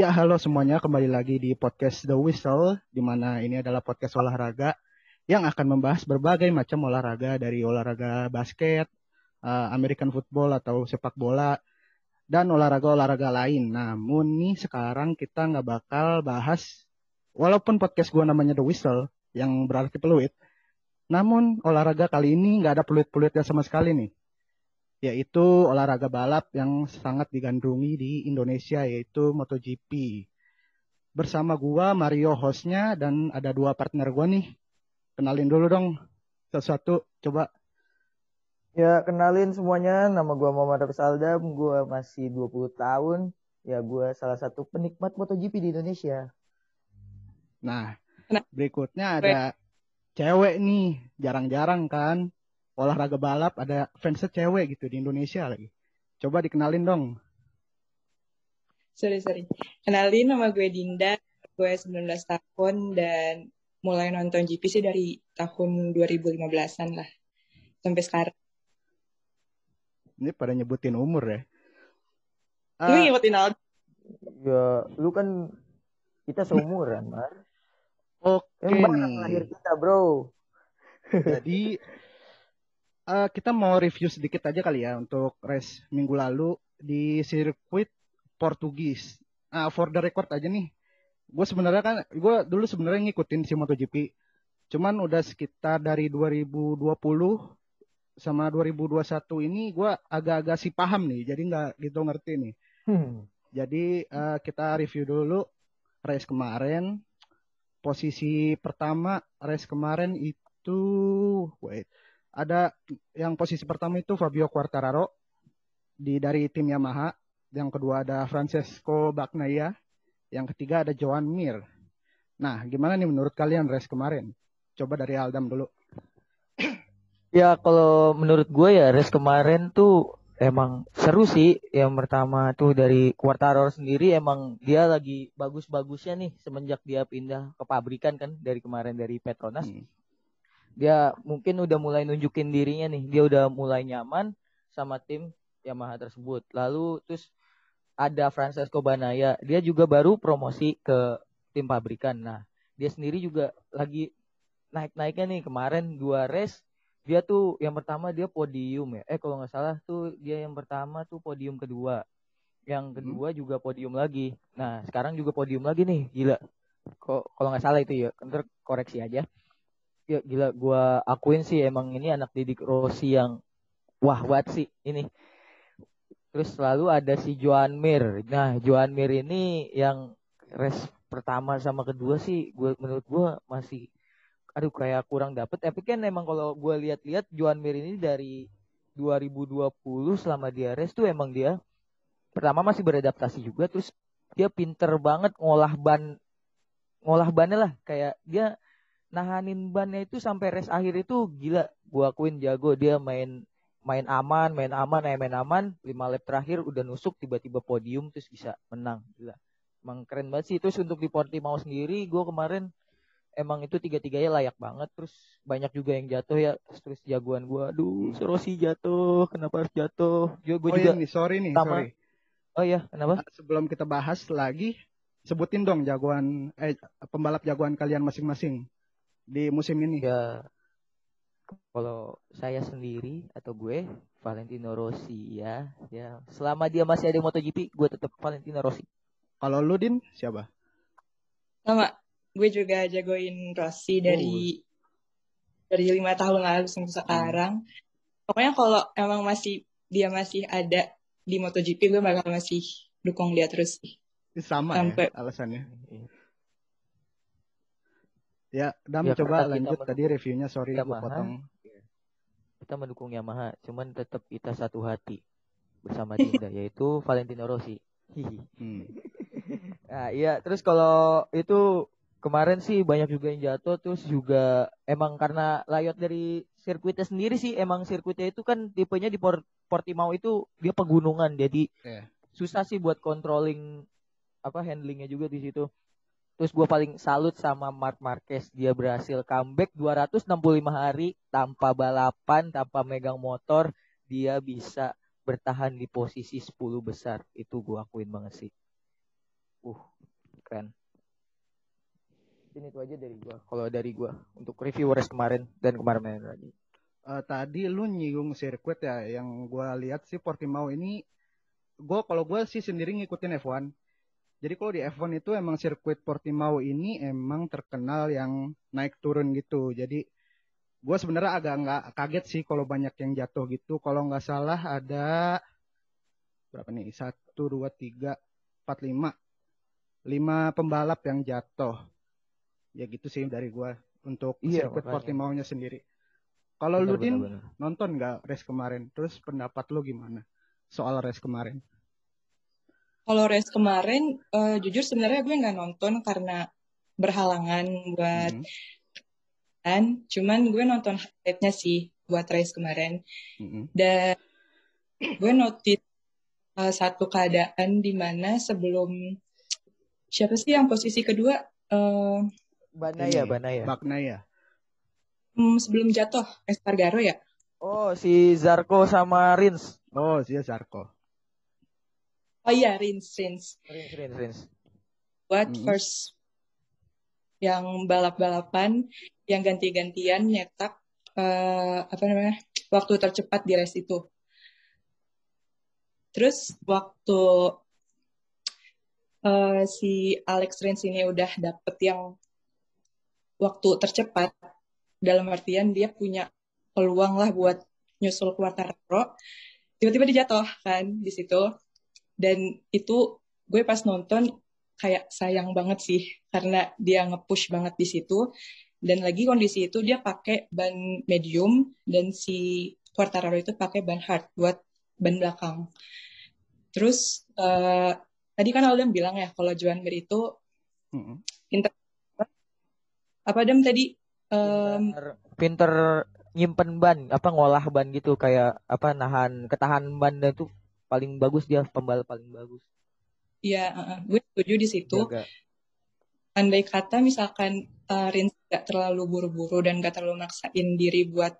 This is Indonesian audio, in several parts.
Ya, halo semuanya. Kembali lagi di podcast The Whistle, di mana ini adalah podcast olahraga yang akan membahas berbagai macam olahraga dari olahraga basket, uh, American football atau sepak bola, dan olahraga-olahraga lain. Namun nih sekarang kita nggak bakal bahas, walaupun podcast gue namanya The Whistle, yang berarti peluit, namun olahraga kali ini nggak ada peluit-peluitnya sama sekali nih yaitu olahraga balap yang sangat digandrungi di Indonesia yaitu MotoGP. Bersama gua Mario hostnya dan ada dua partner gua nih. Kenalin dulu dong satu-satu coba. Ya kenalin semuanya, nama gua Muhammad Hafiz Aldam, gua masih 20 tahun. Ya gua salah satu penikmat MotoGP di Indonesia. Nah, berikutnya ada cewek nih, jarang-jarang kan olahraga balap ada fans cewek gitu di Indonesia lagi. Coba dikenalin dong. Sorry, sorry. Kenalin nama gue Dinda, gue 19 tahun dan mulai nonton GP sih dari tahun 2015-an lah. Sampai sekarang. Ini pada nyebutin umur ya. Lu uh, nyebutin Aldo. Ya, lu kan kita seumuran, Mar. Oke okay, nih. lahir kita, bro. Jadi uh, kita mau review sedikit aja kali ya untuk race minggu lalu di sirkuit Portugis. Nah, for the record aja nih. Gue sebenarnya kan, gue dulu sebenarnya ngikutin si MotoGP. Cuman udah sekitar dari 2020 sama 2021 ini gue agak-agak sih paham nih. Jadi nggak gitu ngerti nih. Hmm. Jadi uh, kita review dulu race kemarin. Posisi pertama race kemarin itu, wait, ada yang posisi pertama itu Fabio Quartararo di dari tim Yamaha. Yang kedua ada Francesco Bagnaia. Yang ketiga ada Joan Mir. Nah, gimana nih menurut kalian race kemarin? Coba dari Aldam dulu. Ya, kalau menurut gue ya race kemarin tuh emang seru sih. Yang pertama tuh dari Quartararo sendiri emang dia lagi bagus-bagusnya nih semenjak dia pindah ke pabrikan kan dari kemarin dari Petronas. Hmm dia mungkin udah mulai nunjukin dirinya nih. Dia udah mulai nyaman sama tim Yamaha tersebut. Lalu terus ada Francesco Banaya dia juga baru promosi ke tim pabrikan. Nah dia sendiri juga lagi naik-naiknya nih. Kemarin dua race dia tuh yang pertama dia podium ya. Eh kalau nggak salah tuh dia yang pertama tuh podium kedua. Yang hmm. kedua hmm. juga podium lagi. Nah sekarang juga podium lagi nih. Gila. Kok kalau nggak salah itu ya. Ntar koreksi aja ya gila gue akuin sih emang ini anak didik Rossi yang wah buat sih ini. Terus selalu ada si Joan Mir. Nah Joan Mir ini yang res pertama sama kedua sih gue menurut gue masih aduh kayak kurang dapet. Tapi kan emang kalau gue lihat-lihat Joan Mir ini dari 2020 selama dia res tuh emang dia pertama masih beradaptasi juga terus dia pinter banget ngolah ban ngolah bannya lah. Kayak dia nahanin bannya itu sampai res akhir itu gila gua akuin jago dia main main aman main aman eh main aman. Lima lap terakhir udah nusuk tiba-tiba podium terus bisa menang gila. Emang keren banget sih. Terus untuk di Portimao sendiri gua kemarin emang itu tiga-tiganya layak banget terus banyak juga yang jatuh ya terus jagoan gua aduh Rossi jatuh kenapa harus jatuh? Juga gua oh, juga ini, sorry nih sama, sorry. Oh ya kenapa? Sebelum kita bahas lagi sebutin dong jagoan eh pembalap jagoan kalian masing-masing di musim ini? Ya, kalau saya sendiri atau gue Valentino Rossi ya, ya selama dia masih ada MotoGP, gue tetap Valentino Rossi. Kalau lu din siapa? Sama, gue juga jagoin Rossi dari uh. dari lima tahun lalu sampai sekarang. Hmm. Pokoknya kalau emang masih dia masih ada di MotoGP, gue bakal masih dukung dia terus sih. Sama ya sampai... ya alasannya. Iya. Ya, Dam ya, coba lanjut tadi reviewnya sorry Yamaha, gue potong. Kita mendukung Yamaha, cuman tetap kita satu hati bersama Dinda yaitu Valentino Rossi. hmm. nah, iya, terus kalau itu kemarin sih banyak juga yang jatuh terus juga emang karena layout dari sirkuitnya sendiri sih emang sirkuitnya itu kan tipenya di Port Portimao itu dia pegunungan jadi yeah. susah sih buat controlling apa handlingnya juga di situ Terus gue paling salut sama Mark Marquez. Dia berhasil comeback 265 hari tanpa balapan, tanpa megang motor. Dia bisa bertahan di posisi 10 besar. Itu gue akuin banget sih. Uh, keren ini itu aja dari gua kalau dari gua untuk review race kemarin dan kemarin lagi uh, tadi lu nyinggung sirkuit ya yang gua lihat sih Portimao ini gua kalau gua sih sendiri ngikutin F1 jadi kalau di F1 itu emang sirkuit Portimao ini emang terkenal yang naik turun gitu. Jadi gue sebenarnya agak nggak kaget sih kalau banyak yang jatuh gitu. Kalau nggak salah ada berapa nih? Satu dua tiga empat lima. Lima pembalap yang jatuh. Ya gitu sih dari gue untuk iya, sirkuit Portimao-nya sendiri. Kalau lu din nonton nggak race kemarin? Terus pendapat lu gimana soal race kemarin kalau race kemarin uh, jujur sebenarnya gue nggak nonton karena berhalangan buat hmm kan. Cuman gue nonton highlightnya sih buat race kemarin. Mm-hmm. dan gue notice uh, satu keadaan di mana sebelum siapa sih yang posisi kedua? Uh, Banaya Banaya. Banaya hmm, sebelum jatuh Espargaro ya? Oh si Zarko sama Rins. Oh si Zarko oh iya Rins Rins Rins Rins Rins buat mm-hmm. first yang balap-balapan yang ganti-gantian nyetak uh, apa namanya waktu tercepat di race itu. Terus waktu uh, si Alex Rins ini udah dapet yang waktu tercepat dalam artian dia punya peluang lah buat nyusul Quartararo tiba-tiba dia jatuh kan di situ dan itu gue pas nonton kayak sayang banget sih karena dia nge-push banget di situ dan lagi kondisi itu dia pakai ban medium dan si Quartararo itu pakai ban hard buat ban belakang. Terus uh, tadi kan Alden bilang ya kalau Juan Mir itu mm-hmm. pinter apa Dem tadi um, pinter, pinter nyimpen ban apa ngolah ban gitu kayak apa nahan ketahan ban itu paling bagus dia pembalap paling bagus. Iya, uh, gue setuju di situ. Jaga andai kata misalkan uh, Rins gak terlalu buru-buru dan gak terlalu maksain diri buat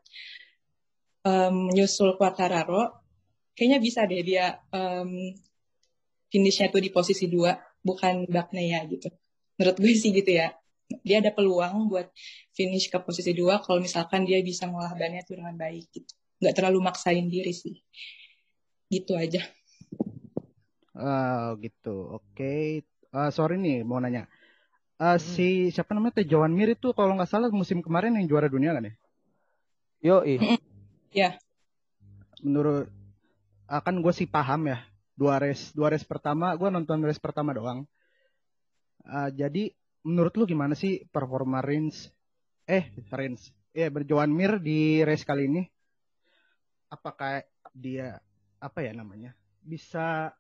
um, nyusul Quartararo, kayaknya bisa deh dia um, finishnya tuh di posisi dua, bukan Bagnaia gitu. Menurut gue sih gitu ya. Dia ada peluang buat finish ke posisi dua kalau misalkan dia bisa ngolah bannya tuh dengan baik gitu. Gak terlalu maksain diri sih. Gitu aja. Oh gitu, oke. Okay. Uh, sorry nih mau nanya uh, hmm. si siapa namanya Tejawan Mir itu kalau nggak salah musim kemarin yang juara dunia kan ya? Yo, ih. Ya. Menurut akan gue sih paham ya dua race dua race pertama gue nonton race pertama doang. Uh, jadi menurut lu gimana sih performa Rins eh Rins ya yeah, berjuan Mir di race kali ini? Apakah dia apa ya namanya bisa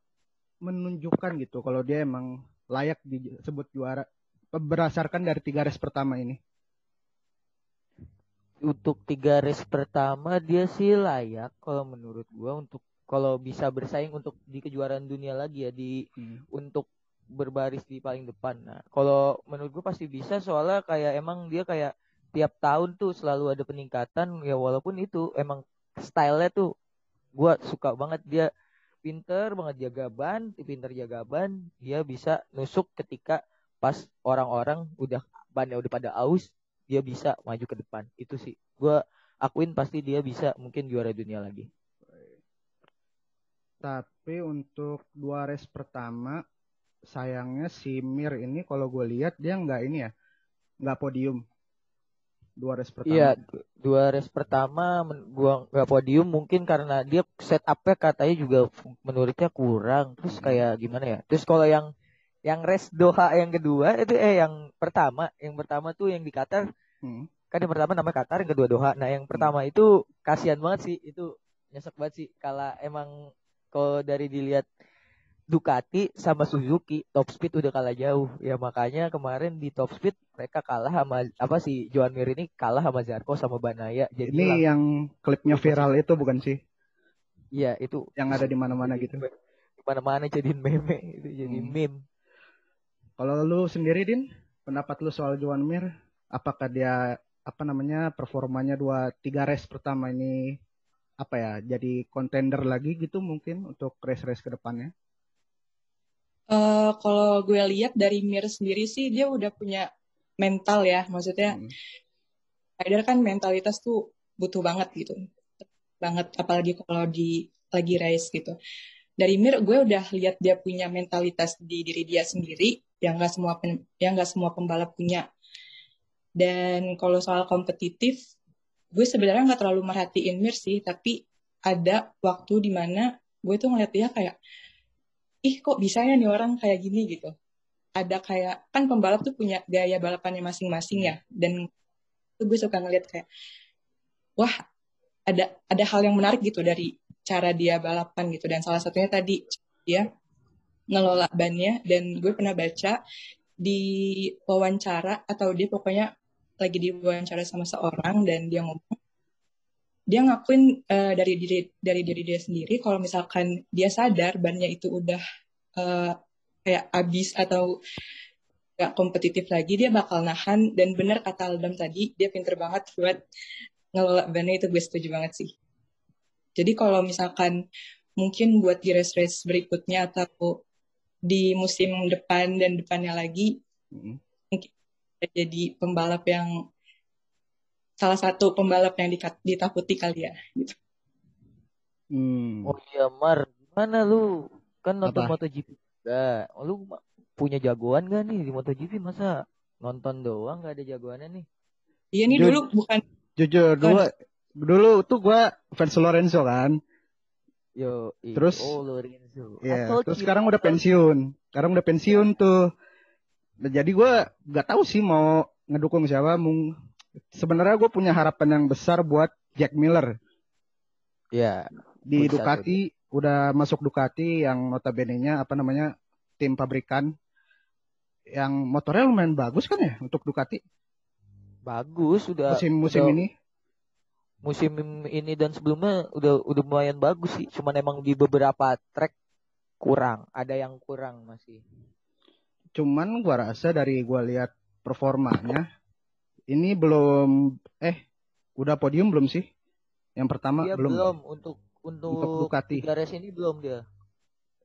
menunjukkan gitu kalau dia emang layak disebut juara berdasarkan dari tiga race pertama ini? Untuk tiga race pertama dia sih layak kalau menurut gua untuk kalau bisa bersaing untuk di kejuaraan dunia lagi ya di hmm. untuk berbaris di paling depan. Nah, kalau menurut gua pasti bisa soalnya kayak emang dia kayak tiap tahun tuh selalu ada peningkatan ya walaupun itu emang stylenya tuh gua suka banget dia pinter banget jaga ban, pinter jaga ban, dia bisa nusuk ketika pas orang-orang udah bannya udah pada aus dia bisa maju ke depan. Itu sih. Gue akuin pasti dia bisa mungkin juara dunia lagi. Tapi untuk dua race pertama sayangnya si Mir ini kalau gue lihat dia nggak ini ya nggak podium dua race pertama iya dua race pertama gua nggak podium mungkin karena dia setupnya katanya juga menurutnya kurang terus hmm. kayak gimana ya terus kalau yang yang race Doha yang kedua itu eh yang pertama yang pertama tuh yang di Qatar hmm. kan yang pertama namanya Qatar yang kedua Doha nah yang pertama hmm. itu kasihan banget sih itu nyesek banget sih kalau emang kalau dari dilihat Ducati sama Suzuki top speed udah kalah jauh. Ya makanya kemarin di top speed mereka kalah sama apa sih Joan Mir ini kalah sama Zarko sama Banaya. Jadi ini lang- yang klipnya viral itu bukan sih? Iya itu yang ada di mana-mana gitu. Di mana-mana jadi meme itu jadi hmm. meme. Kalau lu sendiri Din, pendapat lu soal Juan Mir, apakah dia apa namanya performanya dua tiga race pertama ini apa ya jadi kontender lagi gitu mungkin untuk race-race ke depannya? Uh, kalau gue lihat dari Mir sendiri sih dia udah punya mental ya, maksudnya hmm. rider kan mentalitas tuh butuh banget gitu, banget apalagi kalau di lagi race gitu. Dari Mir gue udah lihat dia punya mentalitas di diri dia sendiri yang gak semua pen, yang gak semua pembalap punya. Dan kalau soal kompetitif, gue sebenarnya nggak terlalu merhatiin Mir sih, tapi ada waktu di mana gue tuh ngeliat dia kayak ih kok bisa ya nih orang kayak gini gitu. Ada kayak kan pembalap tuh punya gaya balapannya masing-masing ya. Dan tuh gue suka ngeliat kayak wah ada ada hal yang menarik gitu dari cara dia balapan gitu. Dan salah satunya tadi dia ngelola bannya. Dan gue pernah baca di wawancara atau dia pokoknya lagi di wawancara sama seorang dan dia ngomong dia ngakuin uh, dari diri dari diri dia sendiri kalau misalkan dia sadar bannya itu udah uh, kayak abis atau gak kompetitif lagi dia bakal nahan. Dan benar kata Aldam tadi dia pinter banget buat ngelola bannya itu. Gue setuju banget sih. Jadi kalau misalkan mungkin buat di race-race berikutnya atau di musim depan dan depannya lagi mm -hmm. mungkin jadi pembalap yang salah satu pembalap yang ditakuti kali ya gitu. Hmm. Oh iya Mar, gimana lu? Kan nonton Apa? MotoGP juga. Oh, lu punya jagoan gak nih di MotoGP masa nonton doang gak ada jagoannya nih? Iya nih dulu bukan jujur dulu dulu tuh gua fans Lorenzo kan. Yo, iya. terus oh Lorenzo. Iya, terus sekarang udah pensiun. Sekarang udah pensiun tuh. Jadi gua nggak tahu sih mau ngedukung siapa. Mung sebenarnya gue punya harapan yang besar buat Jack Miller. Ya. Di Ducati satu. udah masuk Ducati yang notabene-nya apa namanya tim pabrikan yang motornya lumayan bagus kan ya untuk Ducati. Bagus sudah musim musim udah, ini. Musim ini dan sebelumnya udah udah lumayan bagus sih. Cuman emang di beberapa track kurang, ada yang kurang masih. Cuman gua rasa dari gua lihat performanya ini belum eh udah podium belum sih? Yang pertama iya, belum. belum untuk untuk, untuk Ducati. Gares ini belum dia.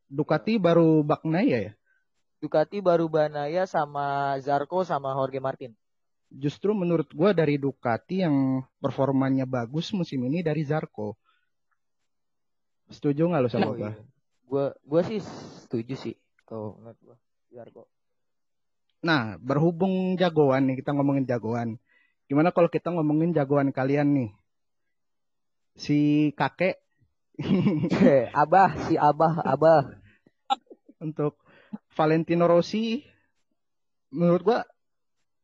Ducati baru Baknaya ya? Ducati baru Banaya sama Zarco sama Jorge Martin. Justru menurut gue dari Ducati yang performanya bagus musim ini dari Zarco. Setuju nggak lo sama gue? Gue gue sih setuju sih kalau menurut gue Zarco. Nah, berhubung jagoan nih, kita ngomongin jagoan. Gimana kalau kita ngomongin jagoan kalian nih? Si kakek. abah, si abah, abah. Untuk Valentino Rossi, menurut gua,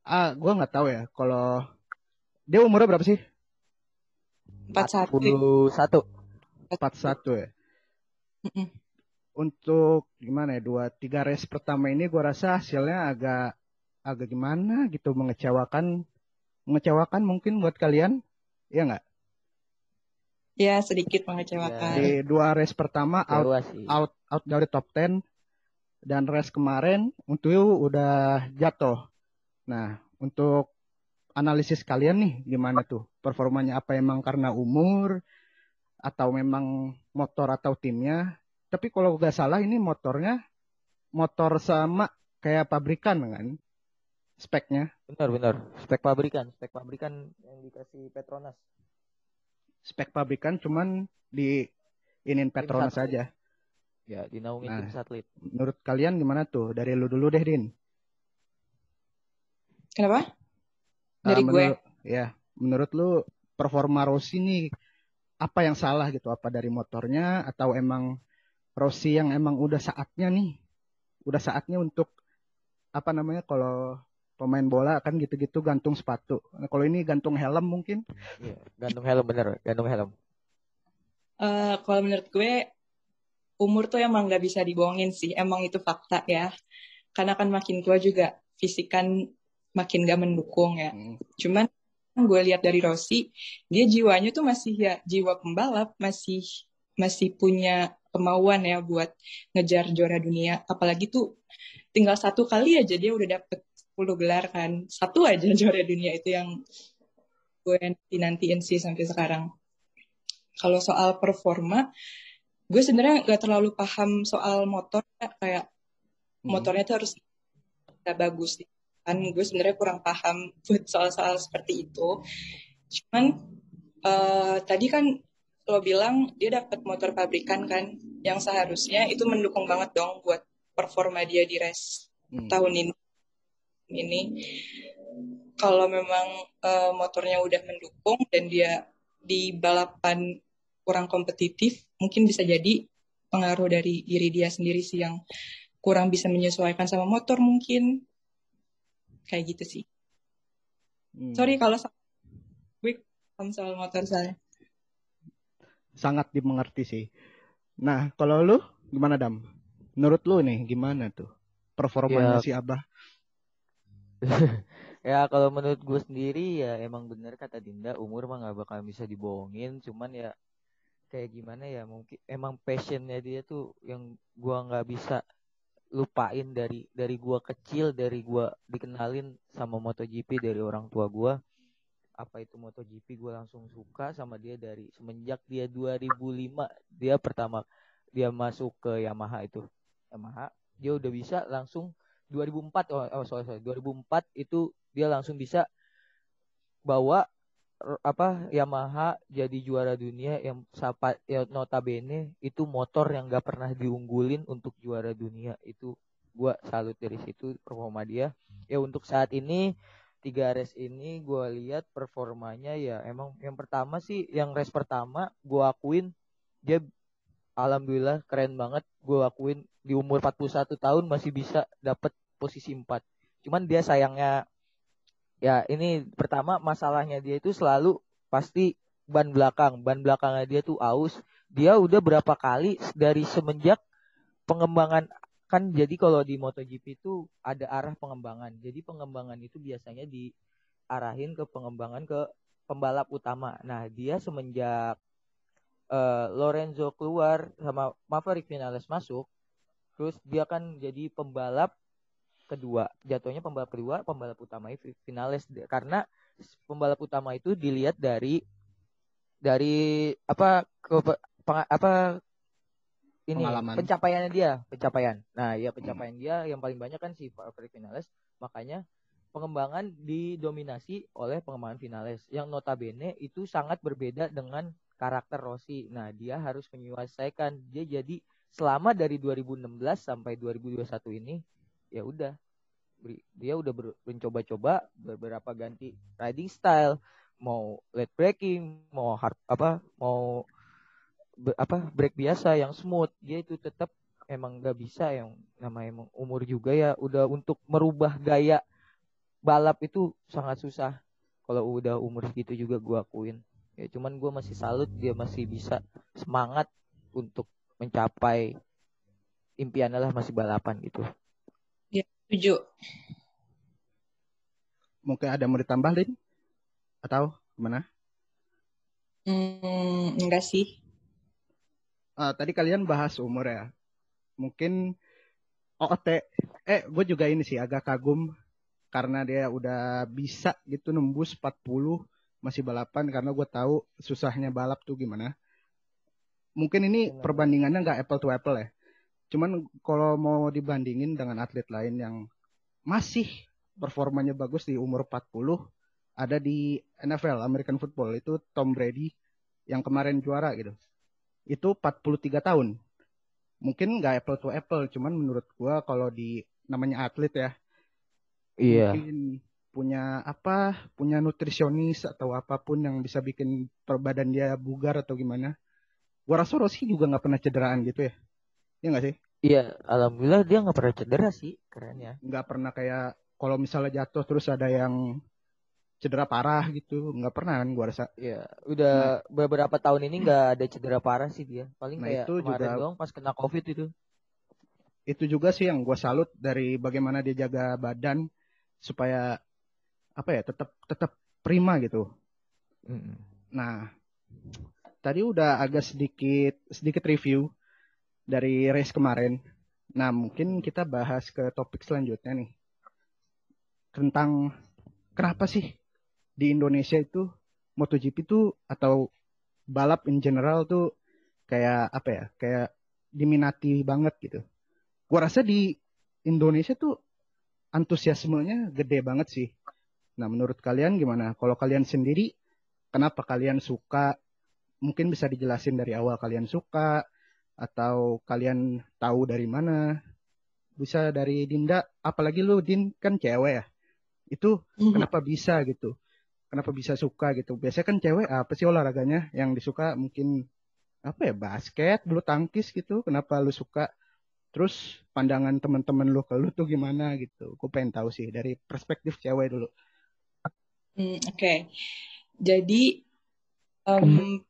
ah, gua nggak tahu ya. Kalau dia umurnya berapa sih? 41. 41 ya. Untuk gimana ya dua tiga race pertama ini gue rasa hasilnya agak agak gimana gitu mengecewakan mengecewakan mungkin buat kalian ya nggak? Ya sedikit mengecewakan. Di dua race pertama out out out dari top 10 dan race kemarin untuk udah jatuh. Nah untuk analisis kalian nih gimana tuh? Performanya apa emang karena umur atau memang motor atau timnya tapi kalau nggak salah ini motornya motor sama kayak pabrikan kan speknya. Benar benar. Spek pabrikan, spek pabrikan yang dikasih Petronas. Spek pabrikan cuman di inin Petronas saja. Ya, dinaungi nah, tim satelit. Menurut kalian gimana tuh? Dari lu dulu deh, Din. Kenapa? Ah, Dari uh, gue. Ya, menurut lu performa Rossi nih apa yang salah gitu? Apa dari motornya atau emang Rossi yang emang udah saatnya nih, udah saatnya untuk apa namanya kalau pemain bola kan gitu-gitu gantung sepatu. Nah, kalau ini gantung helm mungkin? Iya, gantung helm bener, gantung helm. Uh, kalau menurut gue umur tuh emang nggak bisa dibohongin sih, emang itu fakta ya. Karena kan makin tua juga fisik kan makin gak mendukung ya. Hmm. Cuman gue lihat dari Rossi, dia jiwanya tuh masih ya jiwa pembalap, masih masih punya kemauan ya buat ngejar juara dunia. Apalagi tuh tinggal satu kali aja dia udah dapet 10 gelar kan. Satu aja juara dunia itu yang gue nanti-nantiin sih sampai sekarang. Kalau soal performa, gue sebenarnya gak terlalu paham soal motor kayak motornya tuh harus bagus kan gue sebenarnya kurang paham buat soal-soal seperti itu cuman uh, tadi kan lo bilang dia dapat motor pabrikan kan yang seharusnya itu mendukung banget dong buat performa dia di race hmm. tahun ini. Ini. Kalau memang uh, motornya udah mendukung dan dia di balapan kurang kompetitif mungkin bisa jadi pengaruh dari diri dia sendiri sih yang kurang bisa menyesuaikan sama motor mungkin. Kayak gitu sih. Hmm. sorry kalau gue soal motor saya sangat dimengerti sih. Nah, kalau lu gimana Dam? Menurut lu nih gimana tuh performanya ya. si Abah? ya kalau menurut gue sendiri ya emang bener kata Dinda umur mah gak bakal bisa dibohongin cuman ya kayak gimana ya mungkin emang passionnya dia tuh yang gua nggak bisa lupain dari dari gua kecil dari gua dikenalin sama MotoGP dari orang tua gua apa itu MotoGP gue langsung suka sama dia dari semenjak dia 2005 dia pertama dia masuk ke Yamaha itu. Yamaha dia udah bisa langsung 2004 oh, oh sorry, sorry 2004 itu dia langsung bisa bawa apa Yamaha jadi juara dunia yang sapa ya, notabene itu motor yang gak pernah diunggulin untuk juara dunia. Itu gua salut dari situ performa dia. Ya untuk saat ini tiga race ini gue lihat performanya ya emang yang pertama sih yang race pertama gue akuin dia alhamdulillah keren banget. Gue akuin di umur 41 tahun masih bisa dapat posisi 4 cuman dia sayangnya ya ini pertama masalahnya dia itu selalu pasti ban belakang. Ban belakangnya dia tuh aus. Dia udah berapa kali dari semenjak pengembangan kan jadi kalau di MotoGP itu ada arah pengembangan. Jadi pengembangan itu biasanya diarahin ke pengembangan ke pembalap utama. Nah, dia semenjak uh, Lorenzo keluar sama Maverick Vinales masuk, terus dia kan jadi pembalap kedua. Jatuhnya pembalap kedua, pembalap utama Vinales karena pembalap utama itu dilihat dari dari apa ke apa ini Pengalaman. pencapaiannya dia, pencapaian. Nah, ya pencapaian hmm. dia yang paling banyak kan si Fredrik Finales, makanya pengembangan didominasi oleh pengembangan Finales yang notabene itu sangat berbeda dengan karakter Rossi. Nah, dia harus menyelesaikan dia jadi selama dari 2016 sampai 2021 ini ya udah dia udah mencoba-coba beberapa ganti riding style, mau late braking, mau hard apa, mau apa break biasa yang smooth. Dia itu tetap emang nggak bisa yang nama emang umur juga ya. Udah untuk merubah gaya balap itu sangat susah. Kalau udah umur segitu juga gue akuin. Ya cuman gue masih salut dia masih bisa semangat untuk mencapai impiannya lah masih balapan gitu. Ya setuju. Mungkin ada mau ditambah Lin? Atau gimana? Hmm, enggak sih uh, tadi kalian bahas umur ya. Mungkin OOT, eh gue juga ini sih agak kagum karena dia udah bisa gitu nembus 40 masih balapan karena gue tahu susahnya balap tuh gimana. Mungkin ini perbandingannya nggak apple to apple ya. Cuman kalau mau dibandingin dengan atlet lain yang masih performanya bagus di umur 40 ada di NFL American Football itu Tom Brady yang kemarin juara gitu itu 43 tahun. Mungkin nggak apple to apple, cuman menurut gua kalau di namanya atlet ya, iya. mungkin punya apa, punya nutrisionis atau apa pun yang bisa bikin perbadan dia bugar atau gimana. Gua rasa Rossi juga nggak pernah cederaan gitu ya, Iya nggak sih? Iya, alhamdulillah dia nggak pernah cedera sih, keren ya. Nggak pernah kayak kalau misalnya jatuh terus ada yang cedera parah gitu. Nggak pernah kan gua rasa. Ya udah nah, beberapa tahun ini nggak ada cedera parah sih dia. Paling nah kayak itu kemarin juga, doang pas kena covid itu. Itu juga sih yang gua salut dari bagaimana dia jaga badan supaya apa ya tetap tetap prima gitu. Mm. nah tadi udah agak sedikit sedikit review dari race kemarin. Nah mungkin kita bahas ke topik selanjutnya nih. Tentang kenapa sih di Indonesia itu MotoGP itu atau balap in general tuh kayak apa ya kayak diminati banget gitu. Gua rasa di Indonesia tuh antusiasmenya gede banget sih. Nah, menurut kalian gimana? Kalau kalian sendiri, kenapa kalian suka? Mungkin bisa dijelasin dari awal kalian suka, atau kalian tahu dari mana? Bisa dari Dinda, apalagi lu Din kan cewek ya. Itu Mhm. kenapa bisa gitu? Kenapa bisa suka gitu? Biasanya kan cewek apa sih olahraganya yang disuka mungkin apa ya basket, bulu tangkis gitu. Kenapa lu suka? Terus pandangan teman-teman lu ke lu tuh gimana gitu? Gue pengen tahu sih dari perspektif cewek dulu. Hmm, Oke, jadi em,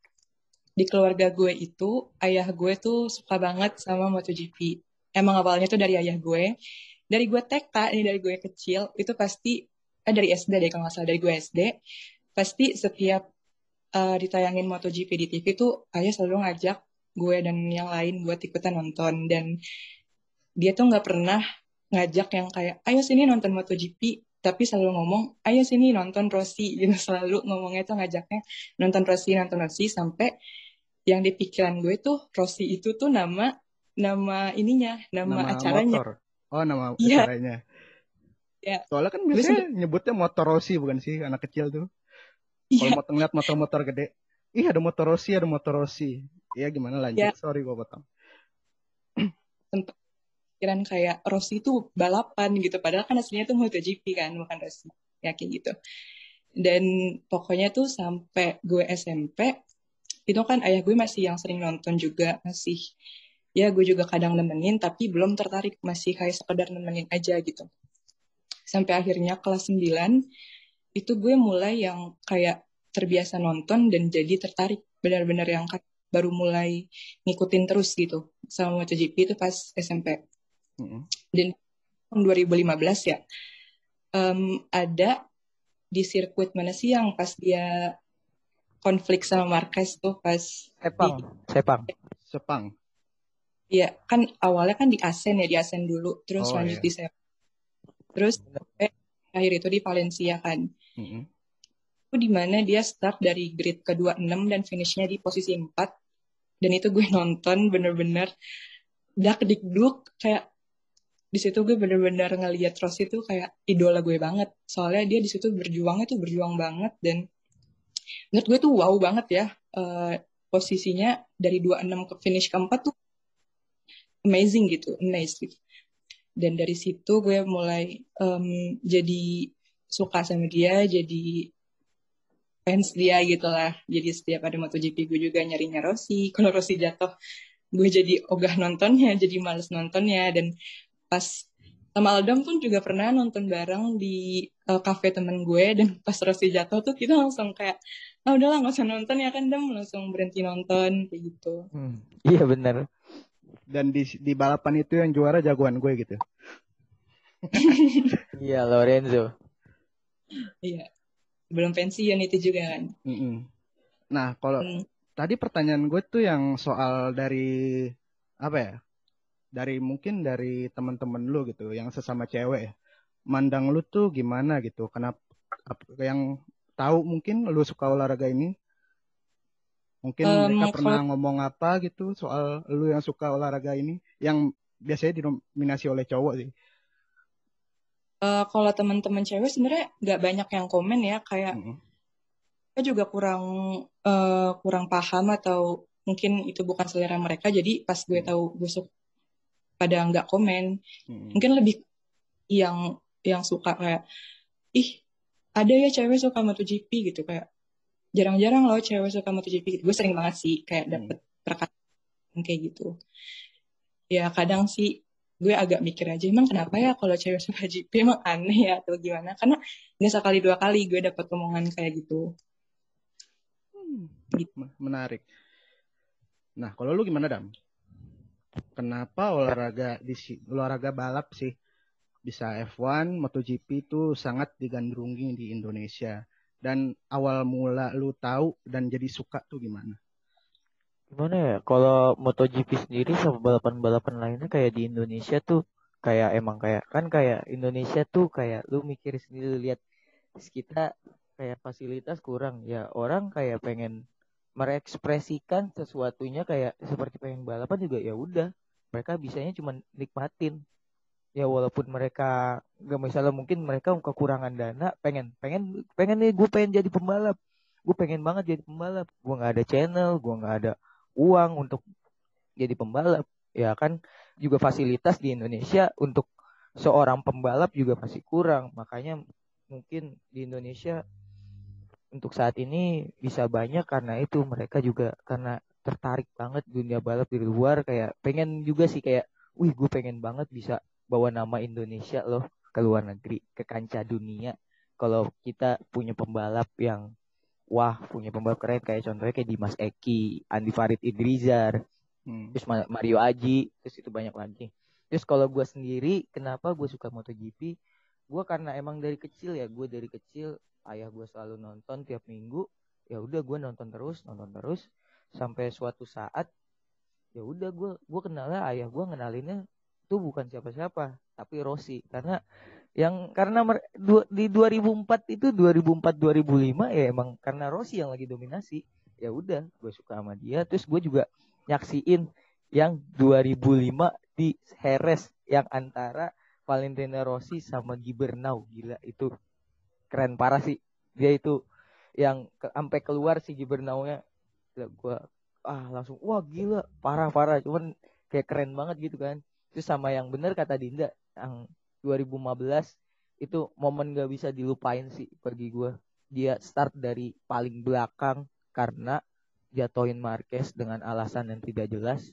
di keluarga gue itu ayah gue tuh suka banget sama MotoGP. Emang awalnya tuh dari ayah gue, dari gue TK nih dari gue kecil itu pasti eh dari SD deh kalau nggak salah dari gue SD pasti setiap eh, ditayangin MotoGP di TV tuh ayah selalu ngajak gue dan yang lain buat ikutan nonton dan dia tuh nggak pernah ngajak yang kayak ayo sini nonton MotoGP tapi selalu ngomong ayo sini nonton Rossi gitu selalu ngomongnya tuh ngajaknya nonton Rossi nonton Rossi sampai yang di pikiran gue tuh Rossi itu tuh nama nama ininya nama, Nama acaranya motor. Oh, nama Iya. acaranya. Ya. Soalnya kan biasanya nyebutnya motor Rossi bukan sih anak kecil tuh. Kalau iya mau ngeliat motor-motor gede, ih ada motor Rossi, ada motor Rossi. Iya gimana lanjut? Ya. Sorry gue potong. pikiran kayak Rossi itu balapan gitu padahal kan aslinya tuh MotoGP kan bukan Rossi ya kayak gitu dan pokoknya tuh sampai gue SMP itu kan ayah gue masih yang sering nonton juga masih ya gue juga kadang nemenin tapi belum tertarik masih kayak sekedar nemenin aja gitu sampai akhirnya kelas 9 itu gue mulai yang kayak terbiasa nonton dan jadi tertarik benar-benar yang baru mulai ngikutin terus gitu sama MotoGP itu pas SMP Mm-mm. tahun 2015 ya em, ada di sirkuit mana sih yang pas dia konflik sama Marquez tuh pas Sepang, Sepang. Sepang. Iya, kan awalnya kan di Asen ya, di Asen dulu, terus Oh, lanjut iya. di Sepang. Terus sampai akhir itu di Valencia kan. Mm-mm. Itu di mana dia start dari grid ke-26 dan finishnya di posisi 4. Dan itu gue nonton bener-bener dak dikduk kayak di situ gue bener-bener ngeliat Rossi tuh kayak idola gue banget. Soalnya dia di situ berjuangnya tuh berjuang banget dan menurut gue tuh wow banget ya eh, posisinya dari 26 ke finish keempat tuh amazing gitu, amazing gitu. Dan dari situ gue mulai em, jadi suka sama dia, jadi fans dia gitu lah. Jadi setiap ada MotoGP gue juga nyarinya Rossi. Kalau Rossi jatuh, gue jadi ogah nontonnya, jadi males nontonnya. Dan pas sama Aldam pun juga pernah nonton bareng di eh, cafe temen gue. Dan pas Rossi jatuh tuh kita langsung kayak, ah udahlah nggak usah nonton ya kan Dam. Langsung berhenti nonton, kayak gitu. Hmm. Iya benar. Dan di di balapan itu yang juara jagoan gue gitu. Iya Lorenzo. Iya. Belum pensiun itu juga kan. Nah kalau Hmm. tadi pertanyaan gue tuh yang soal dari apa ya? Dari mungkin dari teman-teman lu gitu, yang sesama cewek ya. Mandang lu tuh gimana gitu? Kenapa ap- yang tahu mungkin lu suka olahraga ini? Mungkin Em, mereka pernah kalau- ngomong apa gitu soal lu yang suka olahraga ini yang biasanya dinominasi oleh cowok sih. Eh, kalau teman-teman cewek sebenarnya nggak banyak yang komen ya kayak Mm-mm. saya juga kurang eh, kurang paham atau mungkin itu bukan selera mereka jadi pas gue Hmm. tahu gue suka pada nggak komen Mm-mm. mungkin lebih yang yang suka kayak ih ada ya cewek suka MotoGP gitu kayak jarang-jarang loh cewek suka MotoGP gue sering banget sih kayak Hmm. dapet perkataan kayak gitu ya kadang sih gue agak mikir aja emang kenapa ya kalau cewek suka GP emang aneh ya atau gimana karena nggak sekali dua kali gue dapet omongan kayak gitu Hmm, Gitu. me- Menarik. Nah, kalau lu gimana, Dam? Kenapa olahraga di olahraga balap sih bisa F1, MotoGP itu sangat digandrungi di Indonesia. Dan awal mula lu tahu dan jadi suka tuh gimana? Gimana ya? Kalau MotoGP sendiri sama balapan-balapan lainnya kayak di Indonesia tuh kayak emang kayak kan kayak Indonesia tuh kayak lu mikir sendiri lihat kita kayak fasilitas kurang ya orang kayak pengen merekspresikan sesuatunya kayak seperti pengen balapan juga ya udah mereka bisanya cuma nikmatin ya walaupun mereka gak misalnya mungkin mereka kekurangan dana pengen pengen pengen nih gue pengen jadi pembalap. Gue pengen banget jadi pembalap. Gue nggak ada channel gue nggak ada uang untuk jadi pembalap. Ya kan juga fasilitas di Indonesia untuk seorang pembalap juga masih kurang. Makanya mungkin di Indonesia untuk saat ini bisa banyak karena itu. Mereka juga karena tertarik banget dunia balap di luar. Kayak pengen juga sih kayak wih gue pengen banget bisa bawa nama Indonesia loh ke luar negeri, ke kancah dunia. Kalau kita punya pembalap yang wah, punya pembalap keren kayak contohnya kayak Dimas Eki, Andi Farid Idrizar, hmm. terus Mario Aji, terus itu banyak lagi. Terus kalau gue sendiri, kenapa gue suka MotoGP? Gue karena emang dari kecil ya, gue dari kecil ayah gue selalu nonton tiap minggu. Ya udah gue nonton terus, nonton terus sampai suatu saat ya udah gue gue kenalnya ayah gue ngenalinnya itu bukan siapa-siapa tapi Rossi. Karena yang karena di 2004 itu 2004 2005 ya emang karena Rossi yang lagi dominasi. Ya udah gue suka sama dia. Terus gue juga nyaksiin yang 2005 di Heres yang antara Valentino Rossi sama Gibernau. Gila itu keren parah sih. Dia itu yang ke, sampai keluar si Gibernau nya gue ah langsung wah gila parah parah cuman kayak keren banget gitu kan itu sama yang benar kata Dinda yang 2015 itu momen gak bisa dilupain sih pergi gue dia start dari paling belakang karena jatuhin Marquez dengan alasan yang tidak jelas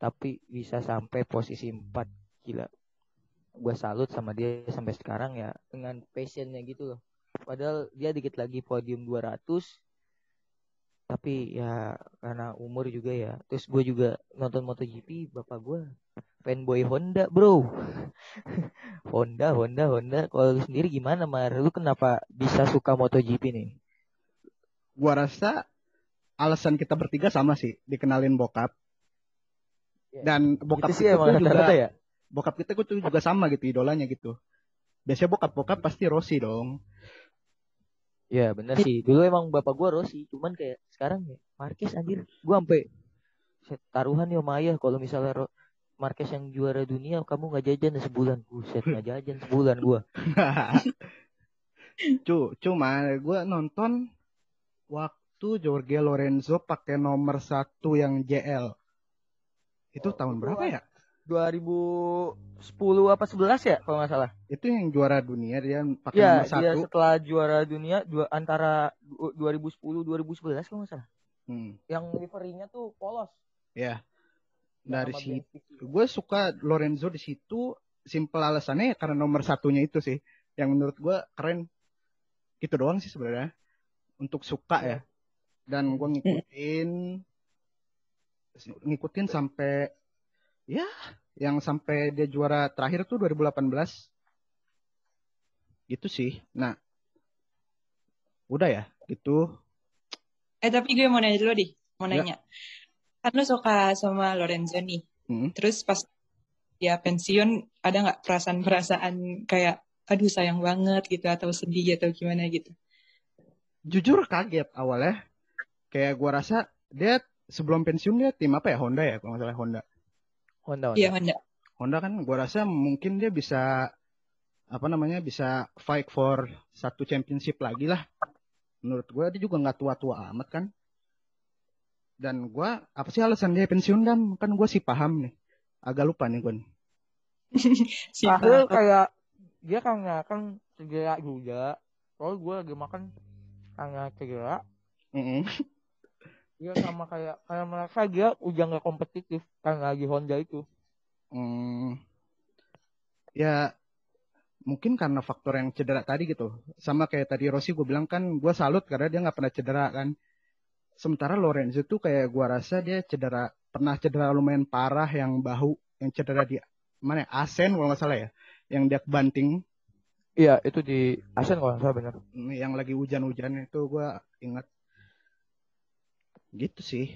tapi bisa sampai posisi 4 gila. Gue salut sama dia sampai sekarang ya dengan passionnya gitu loh. Padahal dia dikit lagi podium 200 tapi ya karena umur juga ya. Terus gue juga nonton MotoGP bapak gue fanboy Honda bro. Honda Honda Honda. Kalau lu sendiri gimana Mar? Lu kenapa bisa suka MotoGP nih? Gua rasa alasan kita bertiga sama sih dikenalin bokap. Ya. dan bokap itu sih emang juga rata ya? bokap kita tuh juga sama gitu idolanya gitu. Biasanya bokap bokap pasti Rossi dong. Ya bener sih. Dulu emang bapak gua Rossi, cuman kayak sekarang ya Marquez anjir. Gua sampai taruhan ya Maya kalau misalnya Marquez yang juara dunia kamu nggak jajan sebulan? Buset nggak jajan sebulan gua. Cu cuma gua nonton waktu Jorge Lorenzo pakai nomor satu yang JL itu oh, tahun berapa ya? 2010 apa 11 ya kalau nggak salah. Itu yang juara dunia dia pakai ya, nomor satu. iya setelah juara dunia dua, antara 2010 2011 kalau nggak salah. Hmm. yang liverinya tuh polos. Ya dari situ gue suka Lorenzo di situ. Simple alasannya ya karena nomor satunya itu sih. Yang menurut gue keren. Gitu doang sih sebenarnya. Untuk suka ya. Dan gue ngikutin ngikutin sampai ya yang sampai dia juara terakhir tuh 2018 gitu sih. Nah udah ya? Gitu. Eh tapi gue mau nanya dulu di. Mau ya. nanya kan lu suka sama Lorenzo nih. Hmm. Terus pas dia pensiun ada nggak perasaan-perasaan kayak aduh sayang banget gitu atau sedih atau gimana gitu? Jujur kaget awalnya. Kayak gua rasa dia sebelum pensiun dia tim apa ya Honda ya kalau nggak salah Honda. Honda. Iya Honda. Honda kan gua rasa mungkin dia bisa apa namanya bisa fight for satu championship lagi lah. Menurut gue dia juga nggak tua-tua amat kan dan gue apa sih alasan dia pensiun dan kan gue sih paham nih. Agak lupa nih gue si kayak dia kan kan cedera juga. Kalau gue lagi makan karena cedera. Mm -hmm. dia sama kayak kayak mereka dia udah nggak kompetitif karena lagi Honda itu. Hmm. ya mungkin karena faktor yang cedera tadi gitu. Sama kayak tadi Rossi gue bilang kan gue salut karena dia nggak pernah cedera kan sementara Lorenzo tuh kayak gua rasa dia cedera pernah cedera lumayan parah yang bahu yang cedera di mana ya? Asen kalau nggak salah ya yang dia banting iya itu di Asen kalau nggak salah benar hmm, yang lagi hujan-hujan itu gua ingat. Gitu sih.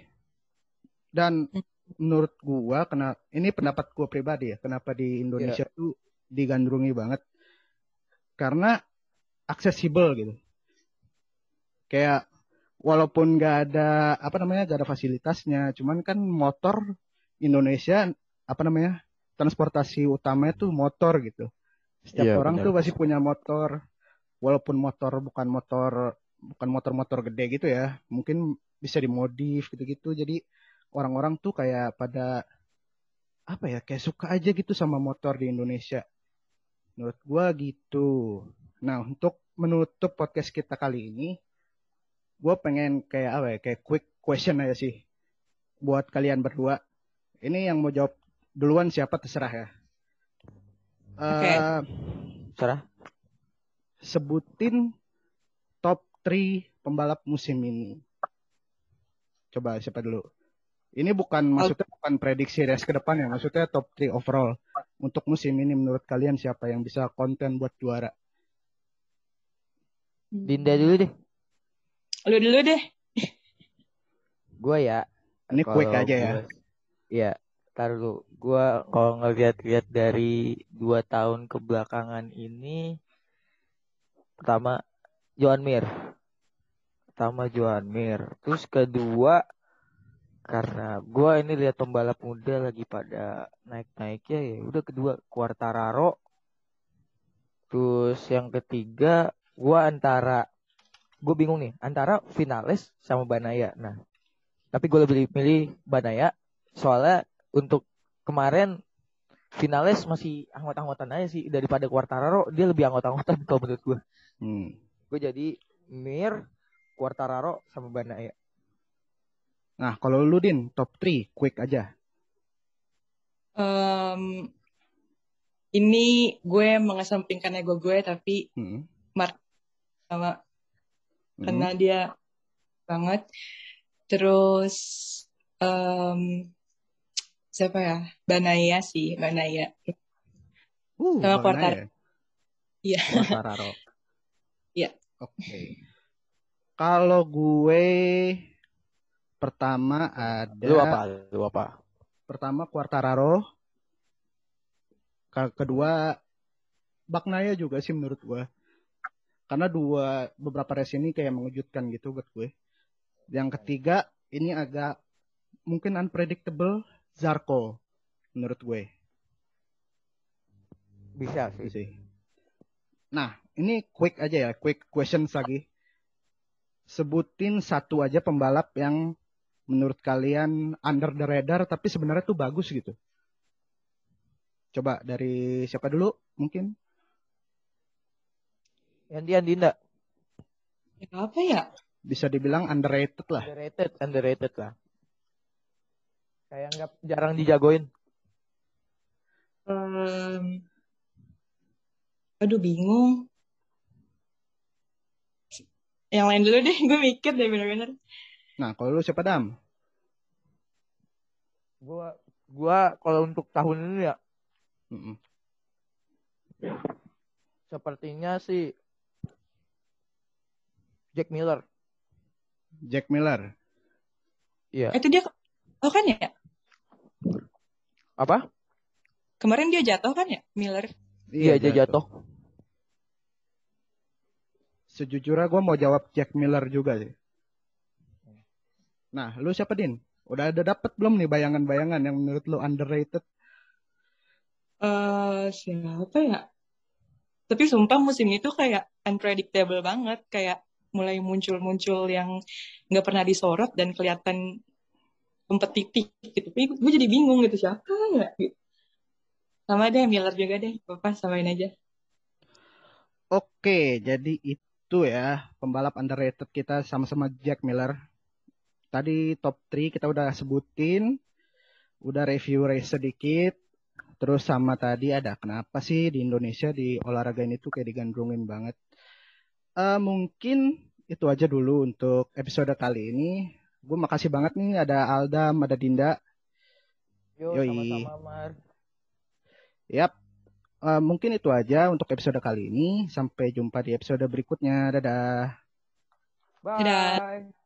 Dan menurut gua kena ini pendapat gua pribadi ya kenapa di Indonesia yeah. tuh digandrungi banget. Karena aksesibel gitu. Kayak walaupun nggak ada apa namanya nggak ada fasilitasnya cuman kan motor Indonesia apa namanya transportasi utamanya tuh motor gitu. Setiap Iya, orang benar. tuh pasti punya motor, walaupun motor bukan motor bukan motor-motor gede gitu ya, mungkin bisa dimodif gitu-gitu. Jadi orang-orang tuh kayak pada apa ya, kayak suka aja gitu sama motor di Indonesia. Menurut gua gitu. Nah, untuk menutup podcast kita kali ini, gua pengen kayak apa ya, kayak quick question aja sih buat kalian berdua. Ini yang mau jawab duluan siapa terserah ya. Oke. Eh, Serah. sebutin top 3 pembalap musim ini. Coba siapa dulu? Ini bukan maksudnya bukan prediksi race ke depan ya, maksudnya top 3 overall. Untuk musim ini menurut kalian siapa yang bisa konten buat juara? Dinda dulu deh. Lu dulu deh. Gua ya. Ini quick aja ya. Iya, tar dulu. Gua kalau ngeliat-liat dari dua tahun kebelakangan ini, pertama Joan Mir, pertama Joan Mir, terus kedua karena gua ini lihat pembalap muda lagi pada naik-naiknya ya, udah kedua Quartararo, terus yang ketiga gua antara gue bingung nih antara finalis sama Banaya. Nah, tapi gue lebih milih Banaya soalnya untuk kemarin finalis masih anggot-anggotan aja sih daripada Quartararo dia lebih anggot-anggotan kalau menurut gue. Hmm. Gue jadi Mir, Quartararo sama Banaya. Nah, kalau lu Din, top 3 quick aja. Em, ini gue mengesampingkan ego gue tapi Hmm. sama Hmm. karena dia banget. Terus em, siapa ya? Banaya sih, Banaya. Uh, Sama Banaya. Quartar- Iya. Quartararo. Oke. Kalau gue pertama ada Lu apa? Lu apa? pertama Quartararo. Ke- Kedua Baknaya juga sih menurut gue. Karena dua beberapa race ini kayak mengejutkan gitu buat gue. Yang ketiga ini agak mungkin unpredictable Zarko menurut gue Bisa sih. sih. Nah, ini quick aja ya, quick questions lagi. Sebutin satu aja pembalap yang menurut kalian under the radar tapi sebenarnya tuh bagus gitu. Coba dari siapa dulu mungkin? Yandian Dinda. Ya, apa ya? Bisa dibilang underrated lah. Underrated, underrated lah. Kayak nggak jarang dijagoin. Em, aduh bingung. Yang lain dulu deh, gue mikir deh bener-bener. Nah, kalau lu siapa Dam? Gua gua kalau untuk tahun ini ya Mm-mm. sepertinya sih Jack Miller. Jack Miller. Iya. Eh, Itu dia, oh kan ya? Apa? Kemarin dia jatuh kan ya, Miller? Iya, dia jatuh. Sejujurnya gue mau jawab Jack Miller juga sih. Nah, lu siapa Din? Udah ada dapet belum nih bayangan-bayangan yang menurut lu underrated? eh siapa ya? Tapi sumpah musim itu kayak unpredictable banget, kayak mulai muncul-muncul yang nggak pernah disorot dan kelihatan kompetitif gitu. Tapi gue jadi bingung gitu siapa ya? Gitu. Sama deh Miller juga deh, apa samain aja. Oke, jadi itu ya pembalap underrated kita sama-sama Jack Miller. Tadi top 3 kita udah sebutin, udah review race sedikit. Terus sama tadi ada kenapa sih di Indonesia di olahraga ini tuh kayak digandrungin banget. Eh mungkin itu aja dulu untuk episode kali ini. Gue makasih banget nih ada Aldam, ada Dinda. Yo, Yoi. sama-sama Mar. Yap. Eh, mungkin itu aja untuk episode kali ini. Sampai jumpa di episode berikutnya. Dadah. Bye. Dadah.